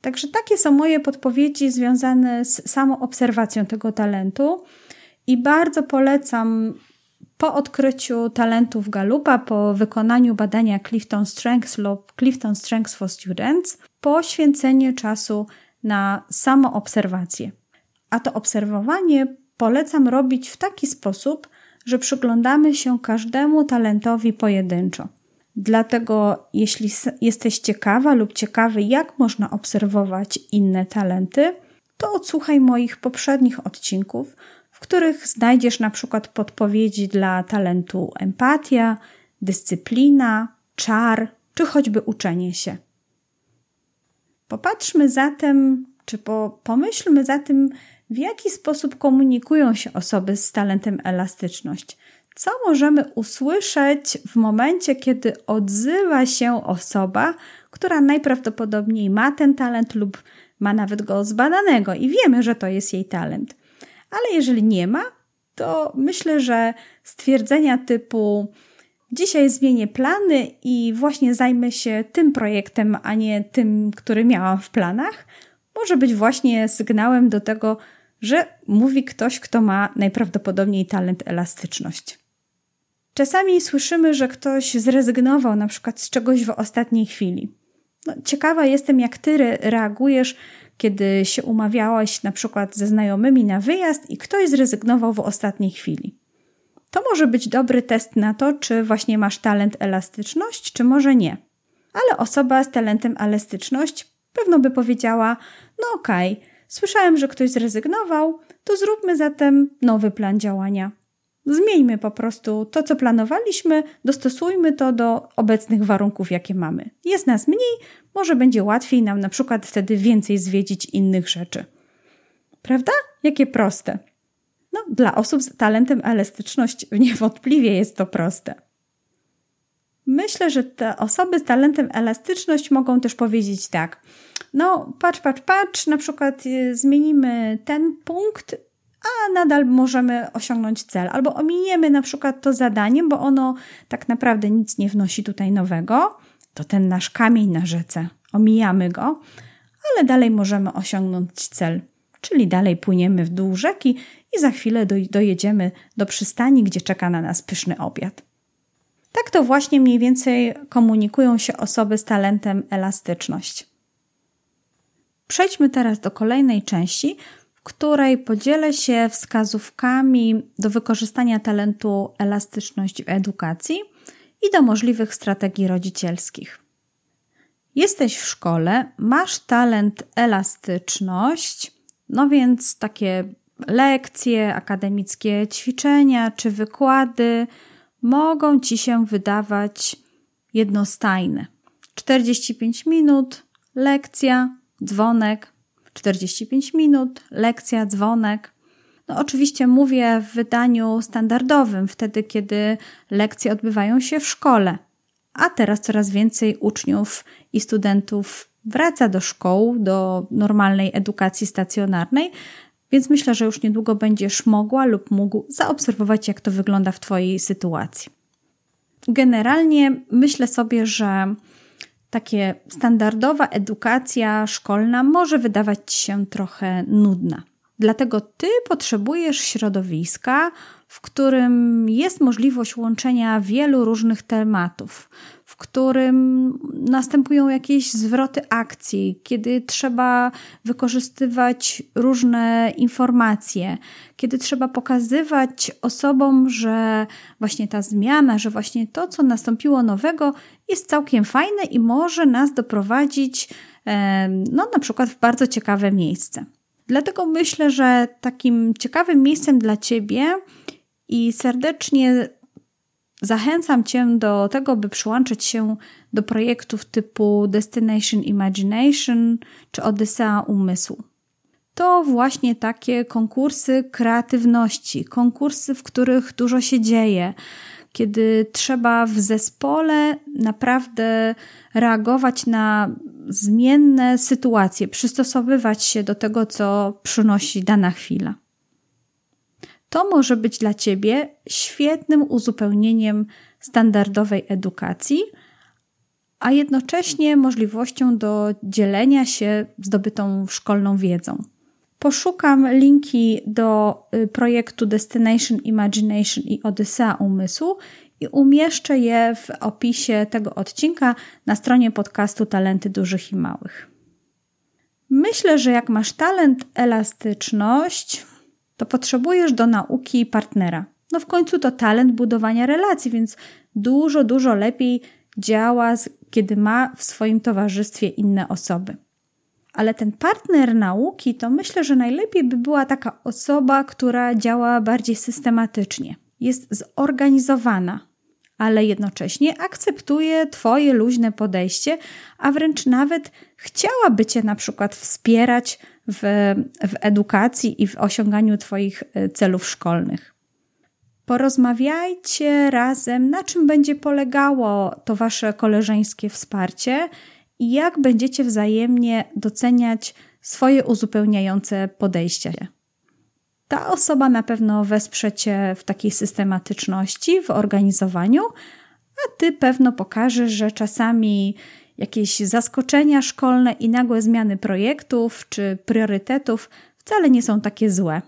Także takie są moje podpowiedzi związane z samą obserwacją tego talentu i bardzo polecam po odkryciu talentów Galupa, po wykonaniu badania Clifton Strengths lub Clifton Strengths for Students, poświęcenie czasu na samoobserwację. A to obserwowanie polecam robić w taki sposób, że przyglądamy się każdemu talentowi pojedynczo. Dlatego, jeśli jesteś ciekawa lub ciekawy, jak można obserwować inne talenty, to odsłuchaj moich poprzednich odcinków, w których znajdziesz na przykład podpowiedzi dla talentu empatia, dyscyplina, czar czy choćby uczenie się. Popatrzmy zatem, czy po, pomyślmy zatem, w jaki sposób komunikują się osoby z talentem elastyczność. Co możemy usłyszeć w momencie, kiedy odzywa się osoba, która najprawdopodobniej ma ten talent lub ma nawet go zbadanego i wiemy, że to jest jej talent. Ale jeżeli nie ma, to myślę, że stwierdzenia typu dzisiaj zmienię plany i właśnie zajmę się tym projektem, a nie tym, który miałam w planach, może być właśnie sygnałem do tego, że mówi ktoś, kto ma najprawdopodobniej talent elastyczność. Czasami słyszymy, że ktoś zrezygnował na przykład z czegoś w ostatniej chwili. No, ciekawa jestem, jak ty reagujesz, kiedy się umawiałeś na przykład ze znajomymi na wyjazd i ktoś zrezygnował w ostatniej chwili. To może być dobry test na to, czy właśnie masz talent elastyczność, czy może nie. Ale osoba z talentem elastyczność pewno by powiedziała: No okej, okay, słyszałem, że ktoś zrezygnował, to zróbmy zatem nowy plan działania. Zmieńmy po prostu to, co planowaliśmy, dostosujmy to do obecnych warunków, jakie mamy. Jest nas mniej, może będzie łatwiej nam na przykład wtedy więcej zwiedzić innych rzeczy. Prawda? Jakie proste. No, dla osób z talentem elastyczność niewątpliwie jest to proste. Myślę, że te osoby z talentem elastyczność mogą też powiedzieć tak. No, patrz, patrz, patrz, na przykład y, zmienimy ten punkt, a nadal możemy osiągnąć cel. Albo ominiemy na przykład to zadanie, bo ono tak naprawdę nic nie wnosi tutaj nowego. To ten nasz kamień na rzece. Omijamy go, ale dalej możemy osiągnąć cel. Czyli dalej płyniemy w dół rzeki i za chwilę dojedziemy do przystani, gdzie czeka na nas pyszny obiad. Tak to właśnie mniej więcej komunikują się osoby z talentem elastyczność. Przejdźmy teraz do kolejnej części, w której podzielę się wskazówkami do wykorzystania talentu elastyczność w edukacji i do możliwych strategii rodzicielskich. Jesteś w szkole, masz talent elastyczność, no więc takie lekcje, akademickie ćwiczenia czy wykłady mogą ci się wydawać jednostajne. 45 minut, lekcja, dzwonek, 45 minut, lekcja, dzwonek. No oczywiście mówię w wydaniu standardowym, wtedy kiedy lekcje odbywają się w szkole. A teraz coraz więcej uczniów i studentów wraca do szkół, do normalnej edukacji stacjonarnej, więc myślę, że już niedługo będziesz mogła lub mógł zaobserwować, jak to wygląda w Twojej sytuacji. Generalnie myślę sobie, że takie standardowa edukacja szkolna może wydawać Ci się trochę nudna. Dlatego Ty potrzebujesz środowiska, w którym jest możliwość łączenia wielu różnych tematów, w którym następują jakieś zwroty akcji, kiedy trzeba wykorzystywać różne informacje, kiedy trzeba pokazywać osobom, że właśnie ta zmiana, że właśnie to, co nastąpiło nowego, jest całkiem fajne i może nas doprowadzić, no, na przykład w bardzo ciekawe miejsce. Dlatego myślę, że takim ciekawym miejscem dla Ciebie i serdecznie Zachęcam Cię do tego, by przyłączyć się do projektów typu Destination Imagination czy Odysea Umysłu. To właśnie takie konkursy kreatywności, konkursy, w których dużo się dzieje, kiedy trzeba w zespole naprawdę reagować na zmienne sytuacje, przystosowywać się do tego, co przynosi dana chwila. To może być dla Ciebie świetnym uzupełnieniem standardowej edukacji, a jednocześnie możliwością do dzielenia się zdobytą szkolną wiedzą. Poszukam linki do y, projektu Destination Imagination i Odysea Umysłu i umieszczę je w opisie tego odcinka na stronie podcastu Talenty Dużych i Małych. Myślę, że jak masz talent elastyczność, to potrzebujesz do nauki partnera. No w końcu to talent budowania relacji, więc dużo, dużo lepiej działa, kiedy ma w swoim towarzystwie inne osoby. Ale ten partner nauki to myślę, że najlepiej by była taka osoba, która działa bardziej systematycznie, jest zorganizowana, ale jednocześnie akceptuje Twoje luźne podejście, a wręcz nawet chciałaby Cię na przykład wspierać w, w edukacji i w osiąganiu Twoich e, celów szkolnych. Porozmawiajcie razem, na czym będzie polegało to Wasze koleżeńskie wsparcie i jak będziecie wzajemnie doceniać swoje uzupełniające podejście. Ta osoba na pewno wesprze Cię w takiej systematyczności, w organizowaniu, a Ty pewno pokażesz, że czasami jakieś zaskoczenia szkolne i nagłe zmiany projektów czy priorytetów wcale nie są takie złe.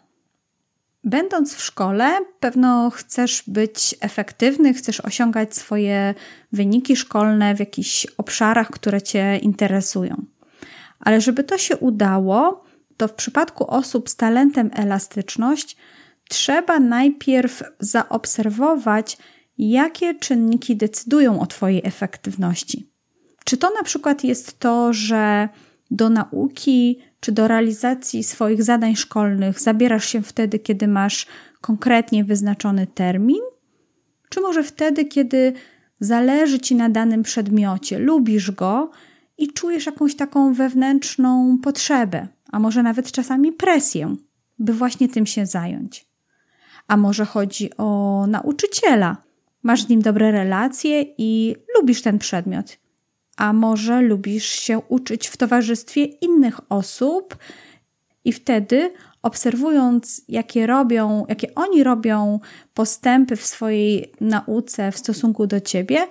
Będąc w szkole, pewno chcesz być efektywny, chcesz osiągać swoje wyniki szkolne w jakichś obszarach, które Cię interesują. Ale żeby to się udało, to w przypadku osób z talentem elastyczność trzeba najpierw zaobserwować, jakie czynniki decydują o Twojej efektywności. Czy to na przykład jest to, że do nauki czy do realizacji swoich zadań szkolnych zabierasz się wtedy, kiedy masz konkretnie wyznaczony termin? Czy może wtedy, kiedy zależy ci na danym przedmiocie, lubisz go i czujesz jakąś taką wewnętrzną potrzebę, a może nawet czasami presję, by właśnie tym się zająć? A może chodzi o nauczyciela, masz z nim dobre relacje i lubisz ten przedmiot a może lubisz się uczyć w towarzystwie innych osób i wtedy obserwując, jakie robią, jakie oni robią postępy w swojej nauce w stosunku do ciebie,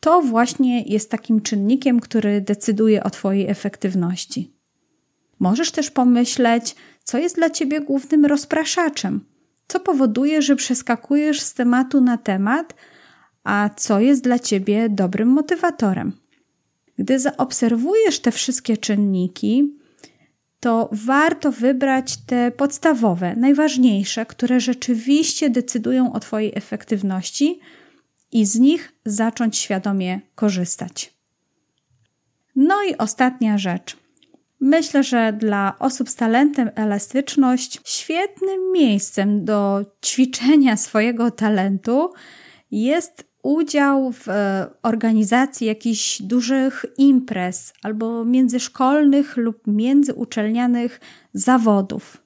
to właśnie jest takim czynnikiem, który decyduje o Twojej efektywności. Możesz też pomyśleć, co jest dla Ciebie głównym rozpraszaczem, co powoduje, że przeskakujesz z tematu na temat, a co jest dla Ciebie dobrym motywatorem. Gdy zaobserwujesz te wszystkie czynniki, to warto wybrać te podstawowe, najważniejsze, które rzeczywiście decydują o Twojej efektywności i z nich zacząć świadomie korzystać. No i ostatnia rzecz. Myślę, że dla osób z talentem elastyczność świetnym miejscem do ćwiczenia swojego talentu jest udział w e, organizacji jakichś dużych imprez albo międzyszkolnych lub międzyuczelnianych zawodów,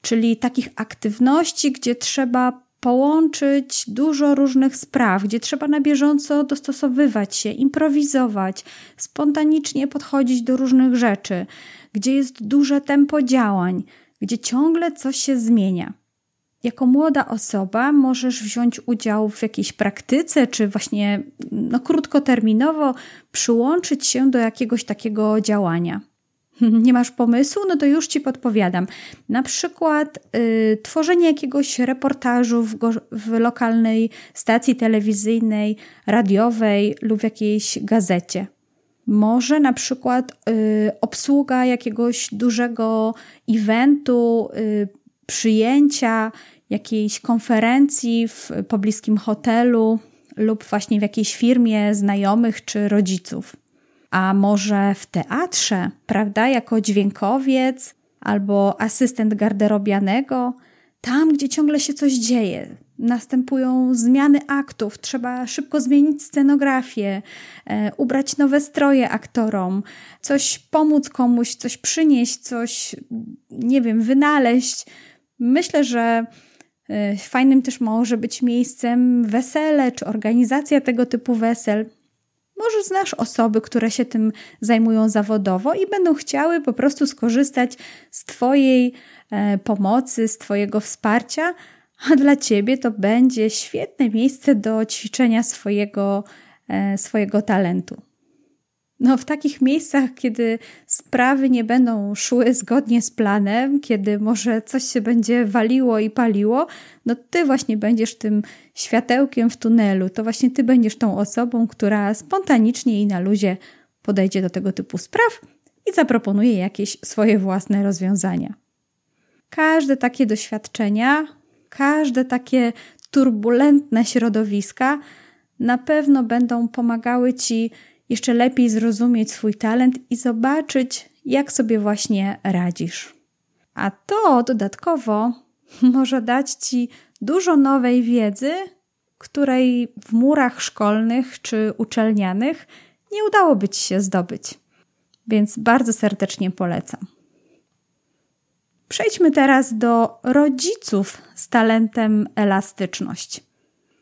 czyli takich aktywności, gdzie trzeba połączyć dużo różnych spraw, gdzie trzeba na bieżąco dostosowywać się, improwizować, spontanicznie podchodzić do różnych rzeczy, gdzie jest duże tempo działań, gdzie ciągle coś się zmienia. Jako młoda osoba możesz wziąć udział w jakiejś praktyce, czy właśnie no, krótkoterminowo przyłączyć się do jakiegoś takiego działania. Nie masz pomysłu? No to już ci podpowiadam. Na przykład y, tworzenie jakiegoś reportażu w, w lokalnej stacji telewizyjnej, radiowej lub w jakiejś gazecie. Może na przykład y, obsługa jakiegoś dużego eventu, y, przyjęcia, jakiejś konferencji w pobliskim hotelu lub właśnie w jakiejś firmie znajomych czy rodziców a może w teatrze, prawda, jako dźwiękowiec albo asystent garderobianego, tam, gdzie ciągle się coś dzieje. Następują zmiany aktów, trzeba szybko zmienić scenografię, e, ubrać nowe stroje aktorom, coś pomóc komuś, coś przynieść, coś, nie wiem, wynaleźć. Myślę, że e, fajnym też może być miejscem wesele czy organizacja tego typu wesel. Może znasz osoby, które się tym zajmują zawodowo i będą chciały po prostu skorzystać z Twojej e, pomocy, z Twojego wsparcia, a dla Ciebie to będzie świetne miejsce do ćwiczenia swojego, e, swojego talentu. No, w takich miejscach, kiedy sprawy nie będą szły zgodnie z planem, kiedy może coś się będzie waliło i paliło, no ty właśnie będziesz tym światełkiem w tunelu. To właśnie ty będziesz tą osobą, która spontanicznie i na luzie podejdzie do tego typu spraw i zaproponuje jakieś swoje własne rozwiązania. Każde takie doświadczenia, każde takie turbulentne środowiska na pewno będą pomagały ci jeszcze lepiej zrozumieć swój talent i zobaczyć, jak sobie właśnie radzisz. A to dodatkowo może dać Ci dużo nowej wiedzy, której w murach szkolnych czy uczelnianych nie udałoby Ci się zdobyć. Więc bardzo serdecznie polecam. Przejdźmy teraz do rodziców z talentem elastyczność.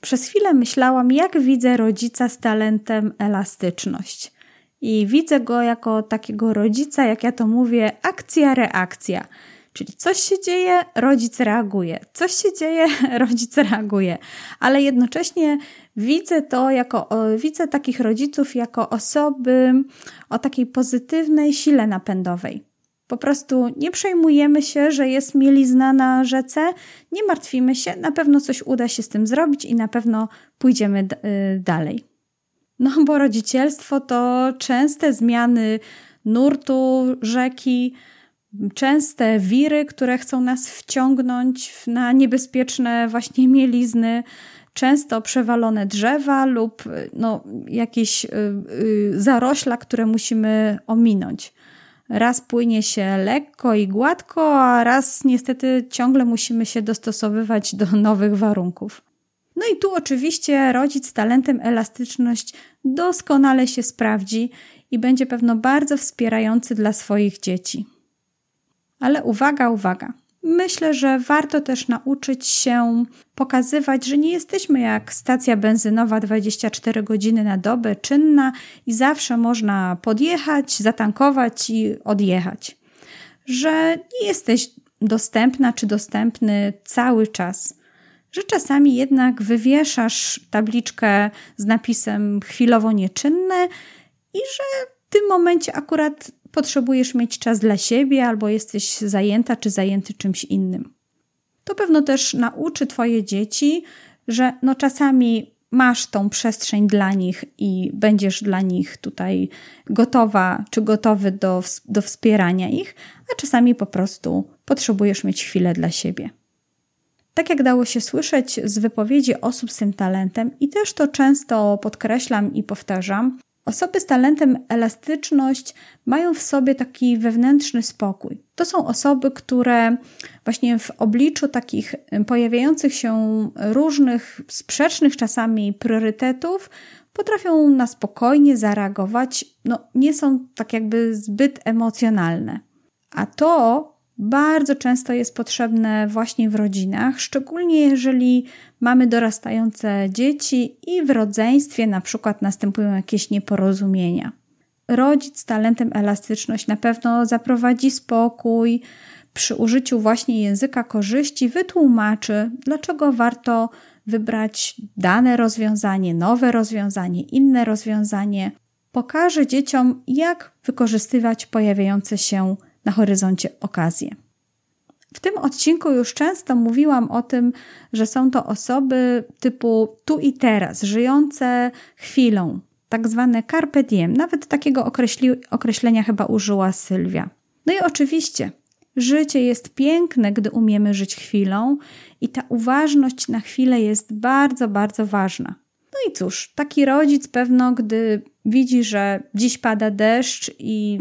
Przez chwilę myślałam, jak widzę rodzica z talentem elastyczność. I widzę go jako takiego rodzica, jak ja to mówię, akcja-reakcja. Czyli coś się dzieje, rodzic reaguje. Coś się dzieje, rodzic reaguje. Ale jednocześnie widzę to jako, widzę takich rodziców jako osoby o takiej pozytywnej sile napędowej. Po prostu nie przejmujemy się, że jest mielizna na rzece, nie martwimy się, na pewno coś uda się z tym zrobić i na pewno pójdziemy y, dalej. No bo rodzicielstwo to częste zmiany nurtu rzeki, częste wiry, które chcą nas wciągnąć na niebezpieczne właśnie mielizny, często przewalone drzewa lub no, jakieś y, y, zarośla, które musimy ominąć. Raz płynie się lekko i gładko, a raz niestety ciągle musimy się dostosowywać do nowych warunków. No i tu oczywiście rodzic z talentem elastyczność doskonale się sprawdzi i będzie pewno bardzo wspierający dla swoich dzieci. Ale uwaga, uwaga. Myślę, że warto też nauczyć się pokazywać, że nie jesteśmy jak stacja benzynowa 24 godziny na dobę, czynna i zawsze można podjechać, zatankować i odjechać. Że nie jesteś dostępna czy dostępny cały czas. Że czasami jednak wywieszasz tabliczkę z napisem chwilowo nieczynne i że w tym momencie akurat potrzebujesz mieć czas dla siebie, albo jesteś zajęta czy zajęty czymś innym. To pewno też nauczy Twoje dzieci, że no czasami masz tą przestrzeń dla nich i będziesz dla nich tutaj gotowa czy gotowy do, do wspierania ich, a czasami po prostu potrzebujesz mieć chwilę dla siebie. Tak jak dało się słyszeć z wypowiedzi osób z tym talentem, i też to często podkreślam i powtarzam, Osoby z talentem elastyczność mają w sobie taki wewnętrzny spokój. To są osoby, które właśnie w obliczu takich pojawiających się różnych, sprzecznych czasami priorytetów potrafią na spokojnie zareagować, no nie są tak jakby zbyt emocjonalne. A to bardzo często jest potrzebne właśnie w rodzinach, szczególnie jeżeli mamy dorastające dzieci i w rodzeństwie na przykład następują jakieś nieporozumienia. Rodzic z talentem elastyczność na pewno zaprowadzi spokój, przy użyciu właśnie języka korzyści wytłumaczy, dlaczego warto wybrać dane rozwiązanie, nowe rozwiązanie, inne rozwiązanie. Pokaże dzieciom, jak wykorzystywać pojawiające się na horyzoncie okazje. W tym odcinku już często mówiłam o tym, że są to osoby typu tu i teraz, żyjące chwilą, tak zwane carpe diem. Nawet takiego określenia chyba użyła Sylwia. No i oczywiście, życie jest piękne, gdy umiemy żyć chwilą i ta uważność na chwilę jest bardzo, bardzo ważna. No i cóż, taki rodzic pewno, gdy widzi, że dziś pada deszcz i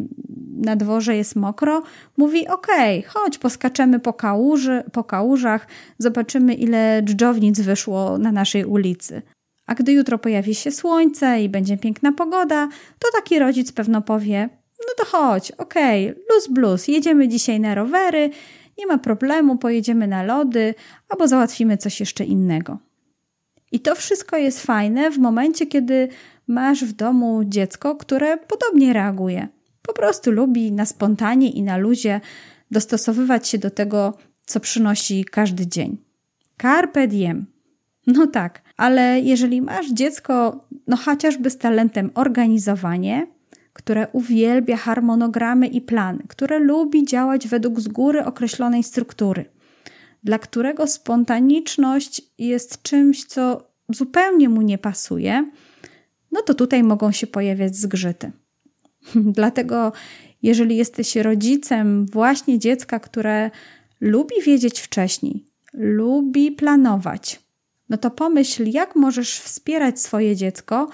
na dworze jest mokro, mówi: Okej, okay, chodź, poskaczemy po, kałuży, po kałużach, zobaczymy, ile dżdżownic wyszło na naszej ulicy. A gdy jutro pojawi się słońce i będzie piękna pogoda, to taki rodzic pewno powie: No to chodź, okej, okay, luz blues, jedziemy dzisiaj na rowery, nie ma problemu, pojedziemy na lody albo załatwimy coś jeszcze innego. I to wszystko jest fajne w momencie, kiedy masz w domu dziecko, które podobnie reaguje. Po prostu lubi na spontanie i na luzie dostosowywać się do tego, co przynosi każdy dzień. Carpe diem. No tak, ale jeżeli masz dziecko, no chociażby z talentem organizowanie, które uwielbia harmonogramy i plany, które lubi działać według z góry określonej struktury, dla którego spontaniczność jest czymś, co zupełnie mu nie pasuje, no to tutaj mogą się pojawiać zgrzyty. Dlatego, jeżeli jesteś rodzicem właśnie dziecka, które lubi wiedzieć wcześniej, lubi planować, no to pomyśl, jak możesz wspierać swoje dziecko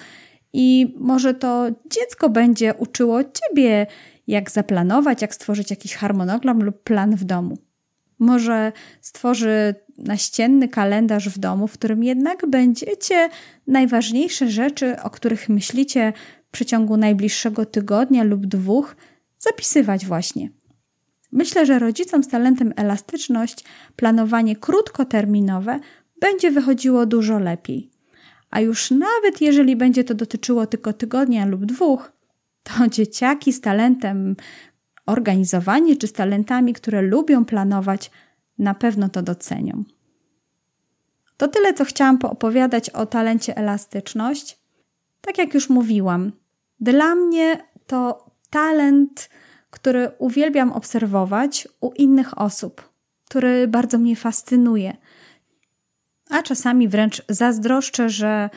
i może to dziecko będzie uczyło ciebie, jak zaplanować, jak stworzyć jakiś harmonogram lub plan w domu. Może stworzy naścienny kalendarz w domu, w którym jednak będziecie najważniejsze rzeczy, o których myślicie w przeciągu najbliższego tygodnia lub dwóch, zapisywać właśnie. Myślę, że rodzicom z talentem elastyczność planowanie krótkoterminowe będzie wychodziło dużo lepiej. A już nawet jeżeli będzie to dotyczyło tylko tygodnia lub dwóch, to dzieciaki z talentem organizowanie czy z talentami, które lubią planować, na pewno to docenią. To tyle, co chciałam poopowiadać o talencie elastyczność. Tak jak już mówiłam, dla mnie to talent, który uwielbiam obserwować u innych osób, który bardzo mnie fascynuje. A czasami wręcz zazdroszczę, że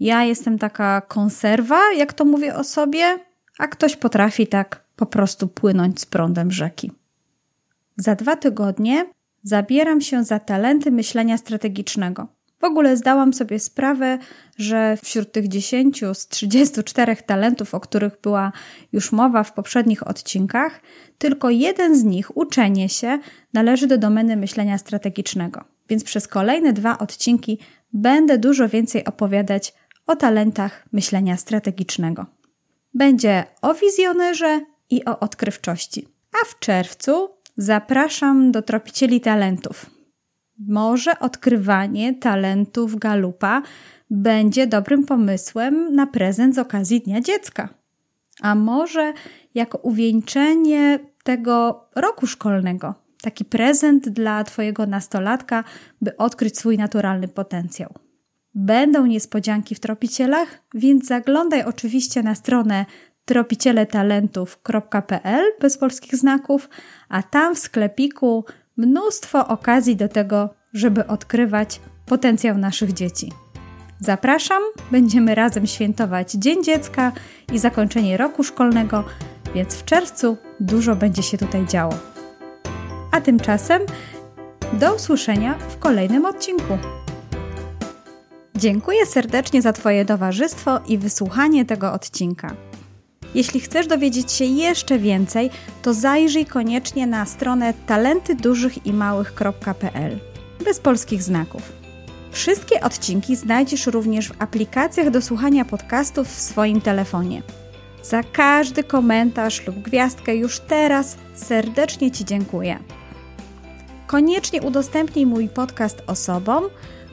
ja jestem taka konserwa, jak to mówię o sobie, a ktoś potrafi tak po prostu płynąć z prądem rzeki. Za dwa tygodnie zabieram się za talenty myślenia strategicznego. W ogóle zdałam sobie sprawę, że wśród tych 10 z 34 talentów, o których była już mowa w poprzednich odcinkach, tylko jeden z nich, uczenie się, należy do domeny myślenia strategicznego. Więc przez kolejne dwa odcinki będę dużo więcej opowiadać o talentach myślenia strategicznego. Będzie o wizjonerze i o odkrywczości. A w czerwcu zapraszam do tropicieli talentów. Może odkrywanie talentów galupa będzie dobrym pomysłem na prezent z okazji Dnia Dziecka. A może jako uwieńczenie tego roku szkolnego. Taki prezent dla Twojego nastolatka, by odkryć swój naturalny potencjał. Będą niespodzianki w tropicielach, więc zaglądaj oczywiście na stronę tropicieletalentów.pl bez polskich znaków, a tam w sklepiku mnóstwo okazji do tego, żeby odkrywać potencjał naszych dzieci. Zapraszam, będziemy razem świętować Dzień Dziecka i zakończenie roku szkolnego, więc w czerwcu dużo będzie się tutaj działo. A tymczasem do usłyszenia w kolejnym odcinku. Dziękuję serdecznie za Twoje towarzystwo i wysłuchanie tego odcinka. Jeśli chcesz dowiedzieć się jeszcze więcej, to zajrzyj koniecznie na stronę talentydużychimałych.pl bez polskich znaków. Wszystkie odcinki znajdziesz również w aplikacjach do słuchania podcastów w swoim telefonie. Za każdy komentarz lub gwiazdkę już teraz serdecznie Ci dziękuję. Koniecznie udostępnij mój podcast osobom,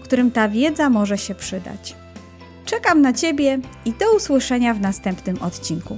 którym ta wiedza może się przydać. Czekam na Ciebie i do usłyszenia w następnym odcinku.